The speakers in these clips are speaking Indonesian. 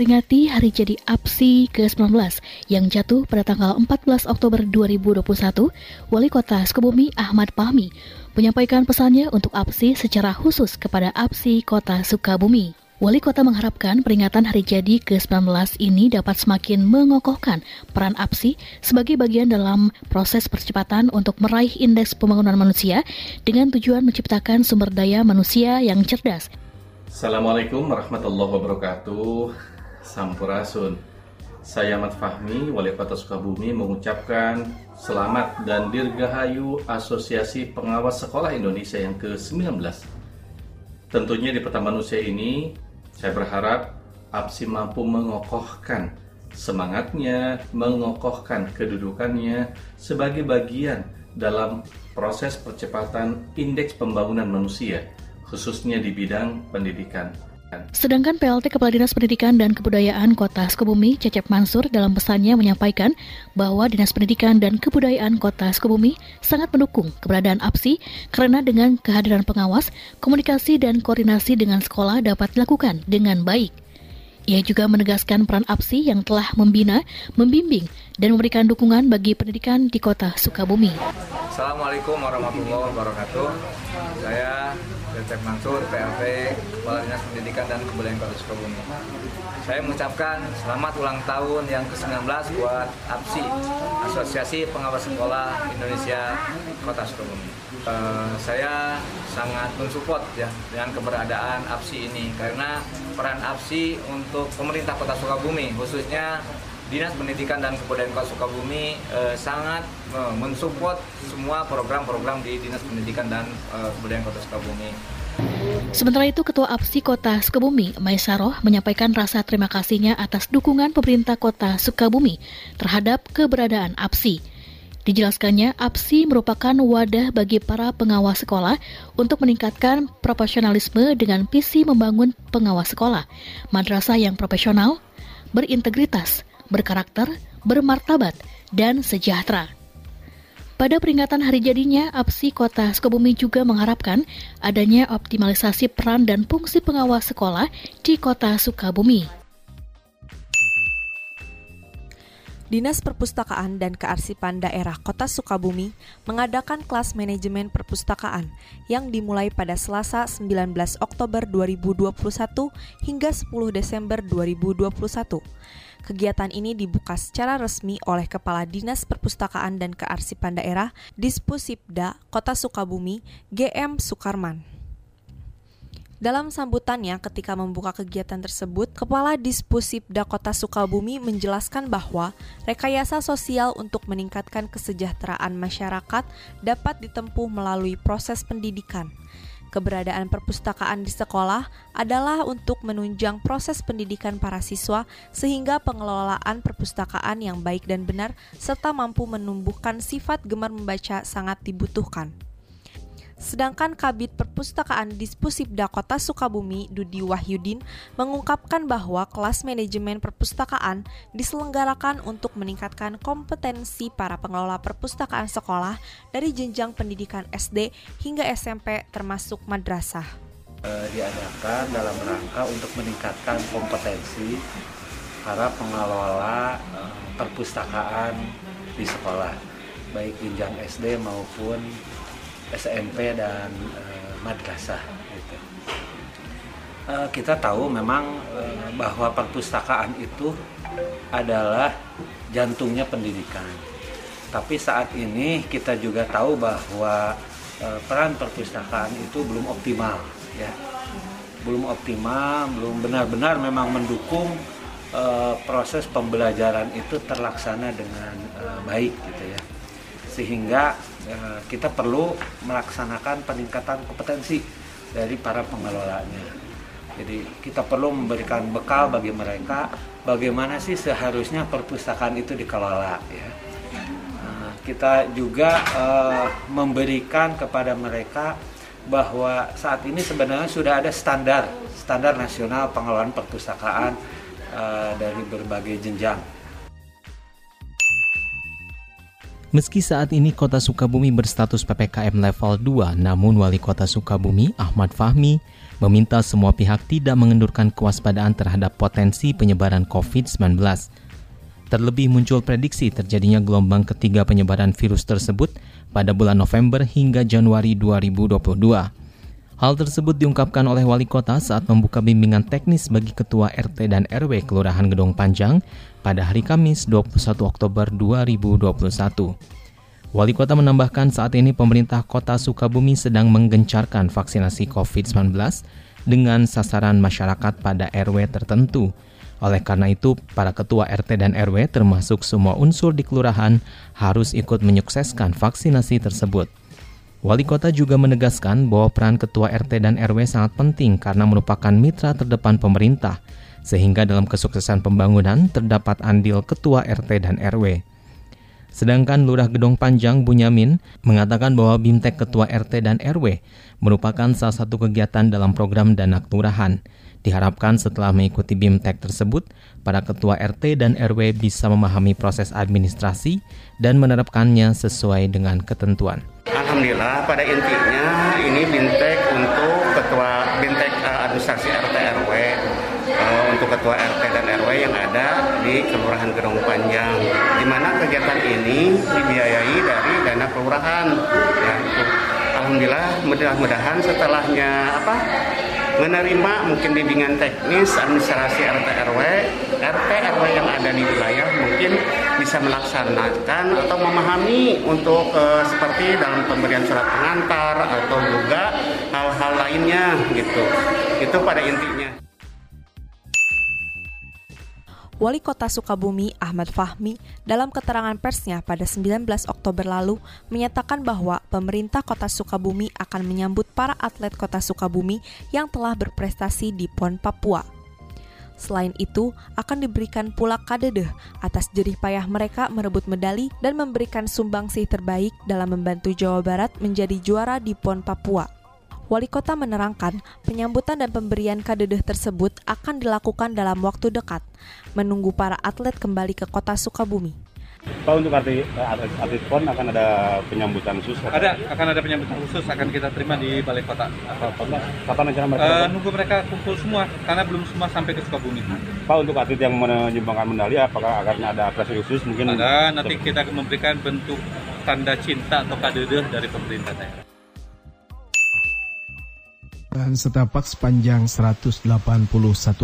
Memperingati hari jadi APSI ke-19 yang jatuh pada tanggal 14 Oktober 2021, Wali Kota Sukabumi Ahmad Fahmi menyampaikan pesannya untuk APSI secara khusus kepada APSI Kota Sukabumi. Wali Kota mengharapkan peringatan hari jadi ke-19 ini dapat semakin mengokohkan peran APSI sebagai bagian dalam proses percepatan untuk meraih indeks pembangunan manusia dengan tujuan menciptakan sumber daya manusia yang cerdas. Assalamualaikum warahmatullahi wabarakatuh. Sampurasun. Saya Ahmad Fahmi, Wali Kota Sukabumi mengucapkan selamat dan dirgahayu Asosiasi Pengawas Sekolah Indonesia yang ke-19. Tentunya di pertemuan manusia ini saya berharap APSI mampu mengokohkan semangatnya, mengokohkan kedudukannya sebagai bagian dalam proses percepatan indeks pembangunan manusia, khususnya di bidang pendidikan. Sedangkan PLT Kepala Dinas Pendidikan dan Kebudayaan Kota Sukabumi, Cecep Mansur, dalam pesannya menyampaikan bahwa Dinas Pendidikan dan Kebudayaan Kota Sukabumi sangat mendukung keberadaan APSI karena dengan kehadiran pengawas, komunikasi dan koordinasi dengan sekolah dapat dilakukan dengan baik. Ia juga menegaskan peran APSI yang telah membina, membimbing, dan memberikan dukungan bagi pendidikan di kota Sukabumi. Assalamualaikum warahmatullahi wabarakatuh. Saya Cecep Mansur, PLT, Kepala Dinas Pendidikan dan Kebudayaan Kota Sukabumi. Saya mengucapkan selamat ulang tahun yang ke-19 buat APSI, Asosiasi Pengawas Sekolah Indonesia Kota Sukabumi. Uh, saya sangat mensupport ya dengan keberadaan APSI ini karena peran APSI untuk pemerintah Kota Sukabumi khususnya Dinas Pendidikan dan Kebudayaan Kota Sukabumi eh, sangat eh, mensupport semua program-program di Dinas Pendidikan dan eh, Kebudayaan Kota Sukabumi. Sementara itu, Ketua APSI Kota Sukabumi, Maisaroh, menyampaikan rasa terima kasihnya atas dukungan pemerintah Kota Sukabumi terhadap keberadaan APSI. Dijelaskannya, APSI merupakan wadah bagi para pengawas sekolah untuk meningkatkan profesionalisme dengan visi membangun pengawas sekolah, madrasah yang profesional, berintegritas, berkarakter, bermartabat, dan sejahtera. Pada peringatan hari jadinya, APSI Kota Sukabumi juga mengharapkan adanya optimalisasi peran dan fungsi pengawas sekolah di Kota Sukabumi. Dinas Perpustakaan dan Kearsipan Daerah Kota Sukabumi mengadakan kelas manajemen perpustakaan yang dimulai pada Selasa 19 Oktober 2021 hingga 10 Desember 2021. Kegiatan ini dibuka secara resmi oleh Kepala Dinas Perpustakaan dan Kearsipan Daerah Dispusipda Kota Sukabumi, GM Sukarman. Dalam sambutannya ketika membuka kegiatan tersebut, Kepala Dispusipda Kota Sukabumi menjelaskan bahwa rekayasa sosial untuk meningkatkan kesejahteraan masyarakat dapat ditempuh melalui proses pendidikan Keberadaan perpustakaan di sekolah adalah untuk menunjang proses pendidikan para siswa sehingga pengelolaan perpustakaan yang baik dan benar serta mampu menumbuhkan sifat gemar membaca sangat dibutuhkan. Sedangkan Kabit Perpustakaan Dispusibda Kota Sukabumi, Dudi Wahyudin, mengungkapkan bahwa kelas manajemen perpustakaan diselenggarakan untuk meningkatkan kompetensi para pengelola perpustakaan sekolah dari jenjang pendidikan SD hingga SMP termasuk madrasah. Eh, diadakan dalam rangka untuk meningkatkan kompetensi para pengelola eh, perpustakaan di sekolah, baik jenjang SD maupun SMP dan uh, madrasah gitu. Uh, kita tahu memang uh, bahwa perpustakaan itu adalah jantungnya pendidikan. Tapi saat ini kita juga tahu bahwa uh, peran perpustakaan itu belum optimal ya. Belum optimal, belum benar-benar memang mendukung uh, proses pembelajaran itu terlaksana dengan uh, baik gitu ya. Sehingga Eh, kita perlu melaksanakan peningkatan kompetensi dari para pengelolanya. Jadi kita perlu memberikan bekal bagi mereka bagaimana sih seharusnya perpustakaan itu dikelola ya. Nah, kita juga uh, memberikan kepada mereka bahwa saat ini sebenarnya sudah ada standar standar nasional pengelolaan perpustakaan uh, dari berbagai jenjang. Meski saat ini kota Sukabumi berstatus PPKM level 2, namun wali kota Sukabumi, Ahmad Fahmi, meminta semua pihak tidak mengendurkan kewaspadaan terhadap potensi penyebaran COVID-19. Terlebih muncul prediksi terjadinya gelombang ketiga penyebaran virus tersebut pada bulan November hingga Januari 2022. Hal tersebut diungkapkan oleh wali kota saat membuka bimbingan teknis bagi ketua RT dan RW Kelurahan Gedong Panjang pada hari Kamis 21 Oktober 2021. Wali kota menambahkan saat ini pemerintah kota Sukabumi sedang menggencarkan vaksinasi COVID-19 dengan sasaran masyarakat pada RW tertentu. Oleh karena itu, para ketua RT dan RW termasuk semua unsur di kelurahan harus ikut menyukseskan vaksinasi tersebut. Wali kota juga menegaskan bahwa peran ketua RT dan RW sangat penting karena merupakan mitra terdepan pemerintah, sehingga dalam kesuksesan pembangunan terdapat andil ketua RT dan RW. Sedangkan Lurah Gedong Panjang Bunyamin mengatakan bahwa BIMTEK Ketua RT dan RW merupakan salah satu kegiatan dalam program dana kelurahan. Diharapkan setelah mengikuti BIMTEK tersebut, para ketua RT dan RW bisa memahami proses administrasi dan menerapkannya sesuai dengan ketentuan. Alhamdulillah pada intinya ini bintek untuk ketua bintek uh, administrasi RT RW uh, untuk ketua RT dan RW yang ada di Kelurahan Gedong Panjang. Di mana kegiatan ini dibiayai dari dana kelurahan. Ya Alhamdulillah mudah-mudahan setelahnya apa menerima mungkin bimbingan teknis administrasi RT RW RT RW yang ada di wilayah mungkin bisa melaksanakan atau memahami untuk uh, seperti dalam pemberian surat pengantar atau juga hal-hal lainnya gitu. Itu pada intinya Wali Kota Sukabumi Ahmad Fahmi dalam keterangan persnya pada 19 Oktober lalu menyatakan bahwa pemerintah Kota Sukabumi akan menyambut para atlet Kota Sukabumi yang telah berprestasi di PON Papua. Selain itu, akan diberikan pula kadedeh atas jerih payah mereka merebut medali dan memberikan sumbangsih terbaik dalam membantu Jawa Barat menjadi juara di PON Papua. Wali kota menerangkan penyambutan dan pemberian kadedeh tersebut akan dilakukan dalam waktu dekat, menunggu para atlet kembali ke kota Sukabumi. Pak untuk arti, atlet, atlet PON akan ada penyambutan khusus? Ada, akan ada penyambutan khusus akan kita terima di balai kota. Kapan rencana mereka? Uh, nunggu mereka kumpul semua, karena belum semua sampai ke Sukabumi. Pak untuk atlet yang menyumbangkan medali, apakah akan ada apresiasi khusus? Mungkin ada, nanti kita memberikan bentuk tanda cinta atau kadedeh dari pemerintah daerah. Dan setapak sepanjang 181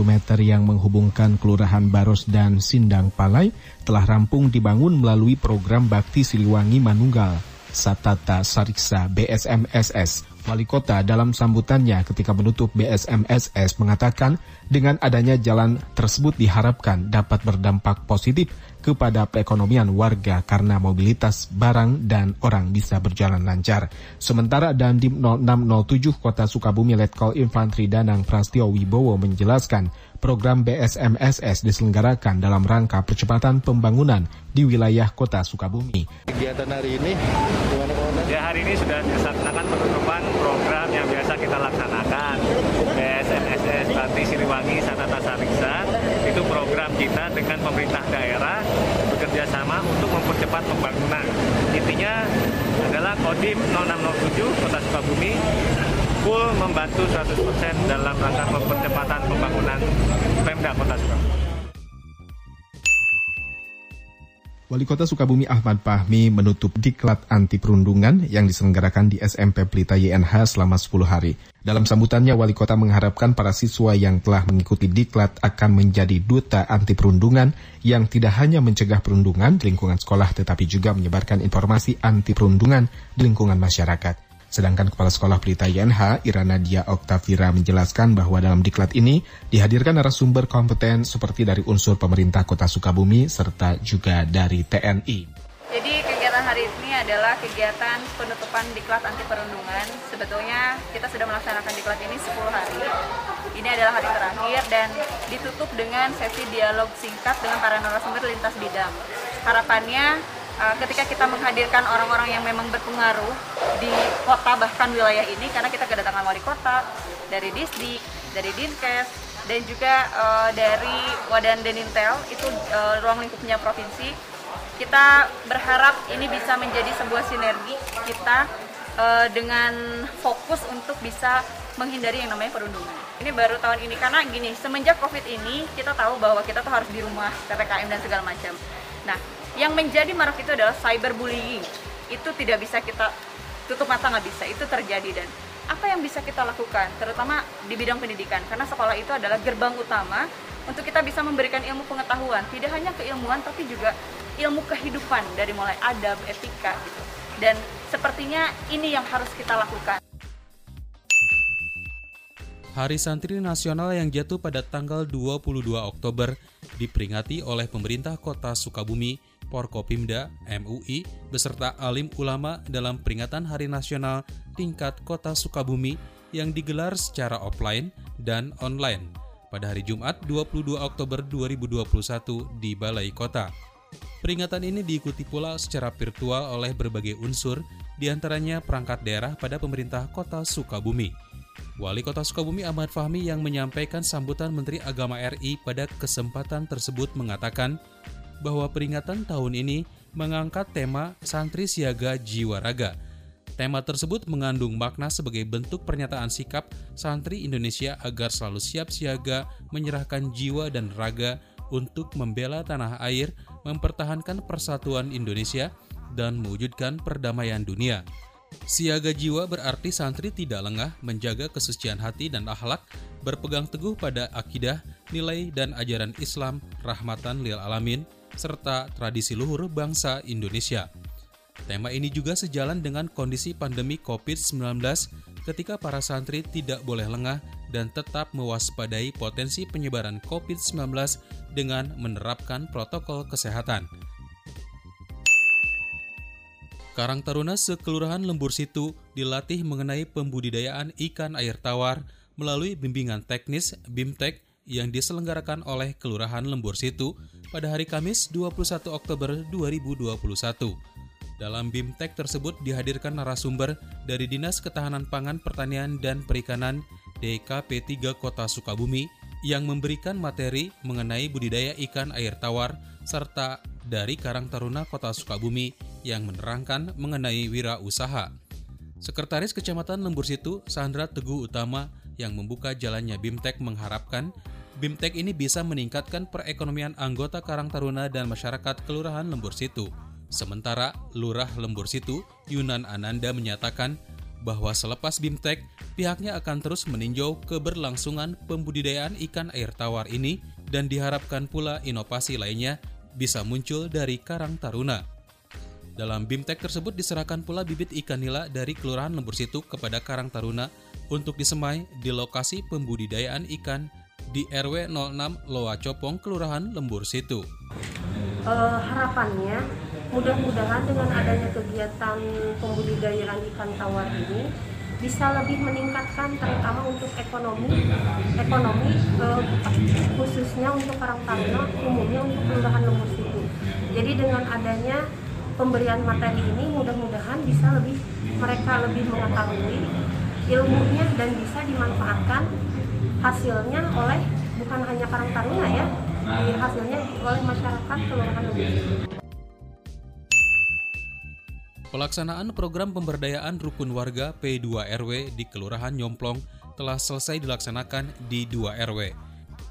meter yang menghubungkan Kelurahan Baros dan Sindang Palai telah rampung dibangun melalui program Bakti Siliwangi Manunggal, Satata Sariksa BSMSS. Wali Kota dalam sambutannya ketika menutup BSMSS mengatakan dengan adanya jalan tersebut diharapkan dapat berdampak positif kepada perekonomian warga karena mobilitas barang dan orang bisa berjalan lancar. Sementara Dandim 0607 Kota Sukabumi Letkol Infantri Danang Prastio Wibowo menjelaskan program BSMSS diselenggarakan dalam rangka percepatan pembangunan di wilayah Kota Sukabumi. Kegiatan hari ini Ya hari ini sudah dilaksanakan penutupan program yang biasa kita laksanakan BSMSS Bati Siliwangi Sanata program kita dengan pemerintah daerah bekerja sama untuk mempercepat pembangunan. Intinya adalah Kodim 0607 Kota Sukabumi full membantu 100% dalam rangka percepatan pembangunan Pemda Kota Sukabumi. Wali Kota Sukabumi Ahmad Fahmi menutup diklat anti perundungan yang diselenggarakan di SMP Pelita YNH selama 10 hari. Dalam sambutannya, Wali Kota mengharapkan para siswa yang telah mengikuti diklat akan menjadi duta anti perundungan yang tidak hanya mencegah perundungan di lingkungan sekolah tetapi juga menyebarkan informasi anti perundungan di lingkungan masyarakat. Sedangkan Kepala Sekolah Pelita YNH, Irana Dia Oktavira menjelaskan bahwa dalam diklat ini dihadirkan narasumber kompeten seperti dari unsur pemerintah Kota Sukabumi serta juga dari TNI. Jadi adalah kegiatan penutupan diklat anti perundungan. Sebetulnya kita sudah melaksanakan diklat ini 10 hari. Ini adalah hari terakhir dan ditutup dengan sesi dialog singkat dengan para narasumber lintas bidang. Harapannya uh, ketika kita menghadirkan orang-orang yang memang berpengaruh di kota bahkan wilayah ini karena kita kedatangan wali kota dari Disdik, dari Dinkes dan juga uh, dari Wadan Denintel itu uh, ruang lingkupnya provinsi. Kita berharap ini bisa menjadi sebuah sinergi kita uh, dengan fokus untuk bisa menghindari yang namanya perundungan. Ini baru tahun ini karena gini, semenjak Covid ini kita tahu bahwa kita tuh harus di rumah, PPKM dan segala macam. Nah, yang menjadi marak itu adalah cyberbullying. Itu tidak bisa kita tutup mata nggak bisa, itu terjadi dan apa yang bisa kita lakukan, terutama di bidang pendidikan, karena sekolah itu adalah gerbang utama untuk kita bisa memberikan ilmu pengetahuan, tidak hanya keilmuan tapi juga ilmu kehidupan dari mulai adab, etika gitu. Dan sepertinya ini yang harus kita lakukan. Hari Santri Nasional yang jatuh pada tanggal 22 Oktober diperingati oleh pemerintah kota Sukabumi Porkopimda, MUI, beserta alim ulama dalam peringatan Hari Nasional tingkat Kota Sukabumi yang digelar secara offline dan online pada hari Jumat 22 Oktober 2021 di Balai Kota. Peringatan ini diikuti pula secara virtual oleh berbagai unsur, di antaranya perangkat daerah pada pemerintah Kota Sukabumi. Wali Kota Sukabumi Ahmad Fahmi yang menyampaikan sambutan Menteri Agama RI pada kesempatan tersebut mengatakan bahwa peringatan tahun ini mengangkat tema Santri Siaga Jiwa Raga. Tema tersebut mengandung makna sebagai bentuk pernyataan sikap santri Indonesia agar selalu siap siaga menyerahkan jiwa dan raga untuk membela tanah air, mempertahankan persatuan Indonesia, dan mewujudkan perdamaian dunia. Siaga jiwa berarti santri tidak lengah menjaga kesucian hati dan akhlak, berpegang teguh pada akidah, nilai, dan ajaran Islam rahmatan lil alamin, serta tradisi luhur bangsa Indonesia. Tema ini juga sejalan dengan kondisi pandemi COVID-19 ketika para santri tidak boleh lengah dan tetap mewaspadai potensi penyebaran COVID-19 dengan menerapkan protokol kesehatan. Karang Taruna Sekelurahan Lembur Situ dilatih mengenai pembudidayaan ikan air tawar melalui bimbingan teknis BIMTEK yang diselenggarakan oleh Kelurahan Lembur Situ pada hari Kamis 21 Oktober 2021. Dalam BIMTEK tersebut dihadirkan narasumber dari Dinas Ketahanan Pangan Pertanian dan Perikanan DKP 3 Kota Sukabumi yang memberikan materi mengenai budidaya ikan air tawar serta dari Karang Taruna Kota Sukabumi yang menerangkan mengenai wira usaha. Sekretaris Kecamatan Lembur Situ, Sandra Teguh Utama, yang membuka jalannya BIMTEK mengharapkan BIMTEK ini bisa meningkatkan perekonomian anggota Karang Taruna dan masyarakat Kelurahan Lembur Situ. Sementara Lurah Lembur Situ, Yunan Ananda menyatakan bahwa selepas BIMTEK, pihaknya akan terus meninjau keberlangsungan pembudidayaan ikan air tawar ini dan diharapkan pula inovasi lainnya bisa muncul dari Karang Taruna. Dalam BIMTEK tersebut diserahkan pula bibit ikan nila dari Kelurahan Lembur Situ kepada Karang Taruna untuk disemai di lokasi pembudidayaan ikan di RW 06 Loa Copong, Kelurahan Lembur Situ. Uh, harapannya mudah-mudahan dengan adanya kegiatan pembudidayaan ikan tawar ini bisa lebih meningkatkan terutama untuk ekonomi ekonomi uh, khususnya untuk Karang Taruna umumnya untuk Kelurahan Lembur Situ. Jadi dengan adanya pemberian materi ini mudah-mudahan bisa lebih mereka lebih mengetahui ilmunya dan bisa dimanfaatkan hasilnya oleh bukan hanya Karang Taruna ya, hasilnya oleh masyarakat Kelurahan Pelaksanaan program pemberdayaan rukun warga P2RW di Kelurahan Nyomplong telah selesai dilaksanakan di 2 RW.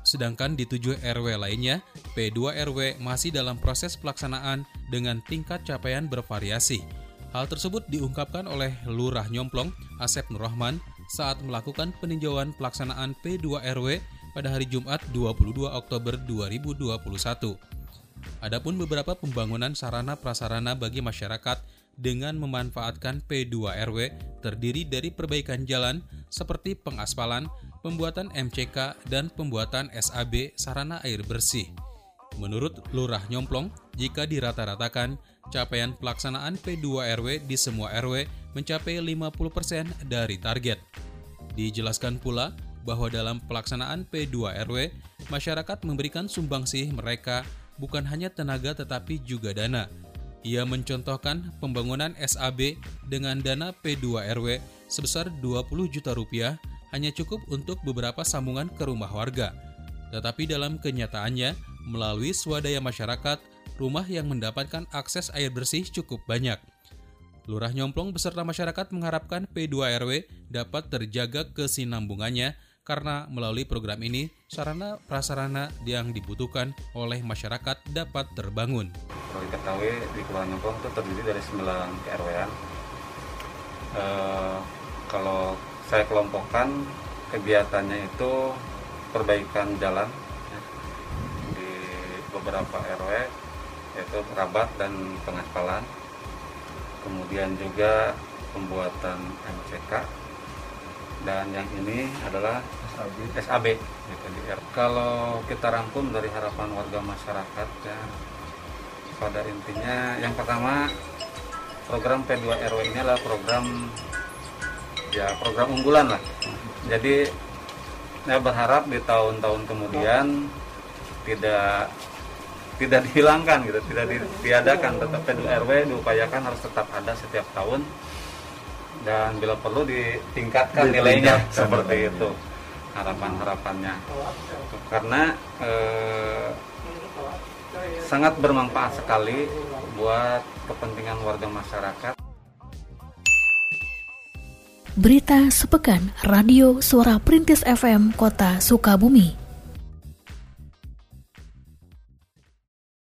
Sedangkan di 7 RW lainnya, P2RW masih dalam proses pelaksanaan dengan tingkat capaian bervariasi. Hal tersebut diungkapkan oleh Lurah Nyomplong, Asep Nurrahman, saat melakukan peninjauan pelaksanaan P2RW pada hari Jumat 22 Oktober 2021. Adapun beberapa pembangunan sarana prasarana bagi masyarakat dengan memanfaatkan P2RW terdiri dari perbaikan jalan seperti pengaspalan, pembuatan MCK, dan pembuatan SAB sarana air bersih. Menurut Lurah Nyomplong, jika dirata-ratakan, capaian pelaksanaan P2RW di semua RW mencapai 50% dari target. Dijelaskan pula bahwa dalam pelaksanaan P2RW, masyarakat memberikan sumbangsih mereka bukan hanya tenaga tetapi juga dana. Ia mencontohkan pembangunan SAB dengan dana P2RW sebesar 20 juta rupiah hanya cukup untuk beberapa sambungan ke rumah warga. Tetapi dalam kenyataannya, melalui swadaya masyarakat, rumah yang mendapatkan akses air bersih cukup banyak. Lurah Nyomplong beserta masyarakat mengharapkan P2RW dapat terjaga kesinambungannya karena melalui program ini sarana prasarana yang dibutuhkan oleh masyarakat dapat terbangun. Kalau diketahui di Kelurahan Nyongkong itu terdiri dari 9 KRW-an. E, kalau saya kelompokkan kegiatannya itu perbaikan jalan ya, di beberapa RW yaitu rabat dan pengaspalan kemudian juga pembuatan MCK dan yang ini adalah SAB. SAB gitu, Kalau kita rangkum dari harapan warga masyarakat ya pada intinya yang pertama program P2RW ini adalah program ya program unggulan lah. Jadi saya berharap di tahun-tahun kemudian tidak tidak dihilangkan gitu, tidak ditiadakan, tetap P2RW diupayakan harus tetap ada setiap tahun. Dan bila perlu ditingkatkan nilainya seperti itu harapan-harapannya. Karena eh, sangat bermanfaat sekali buat kepentingan warga masyarakat. Berita sepekan Radio Suara Perintis FM Kota Sukabumi.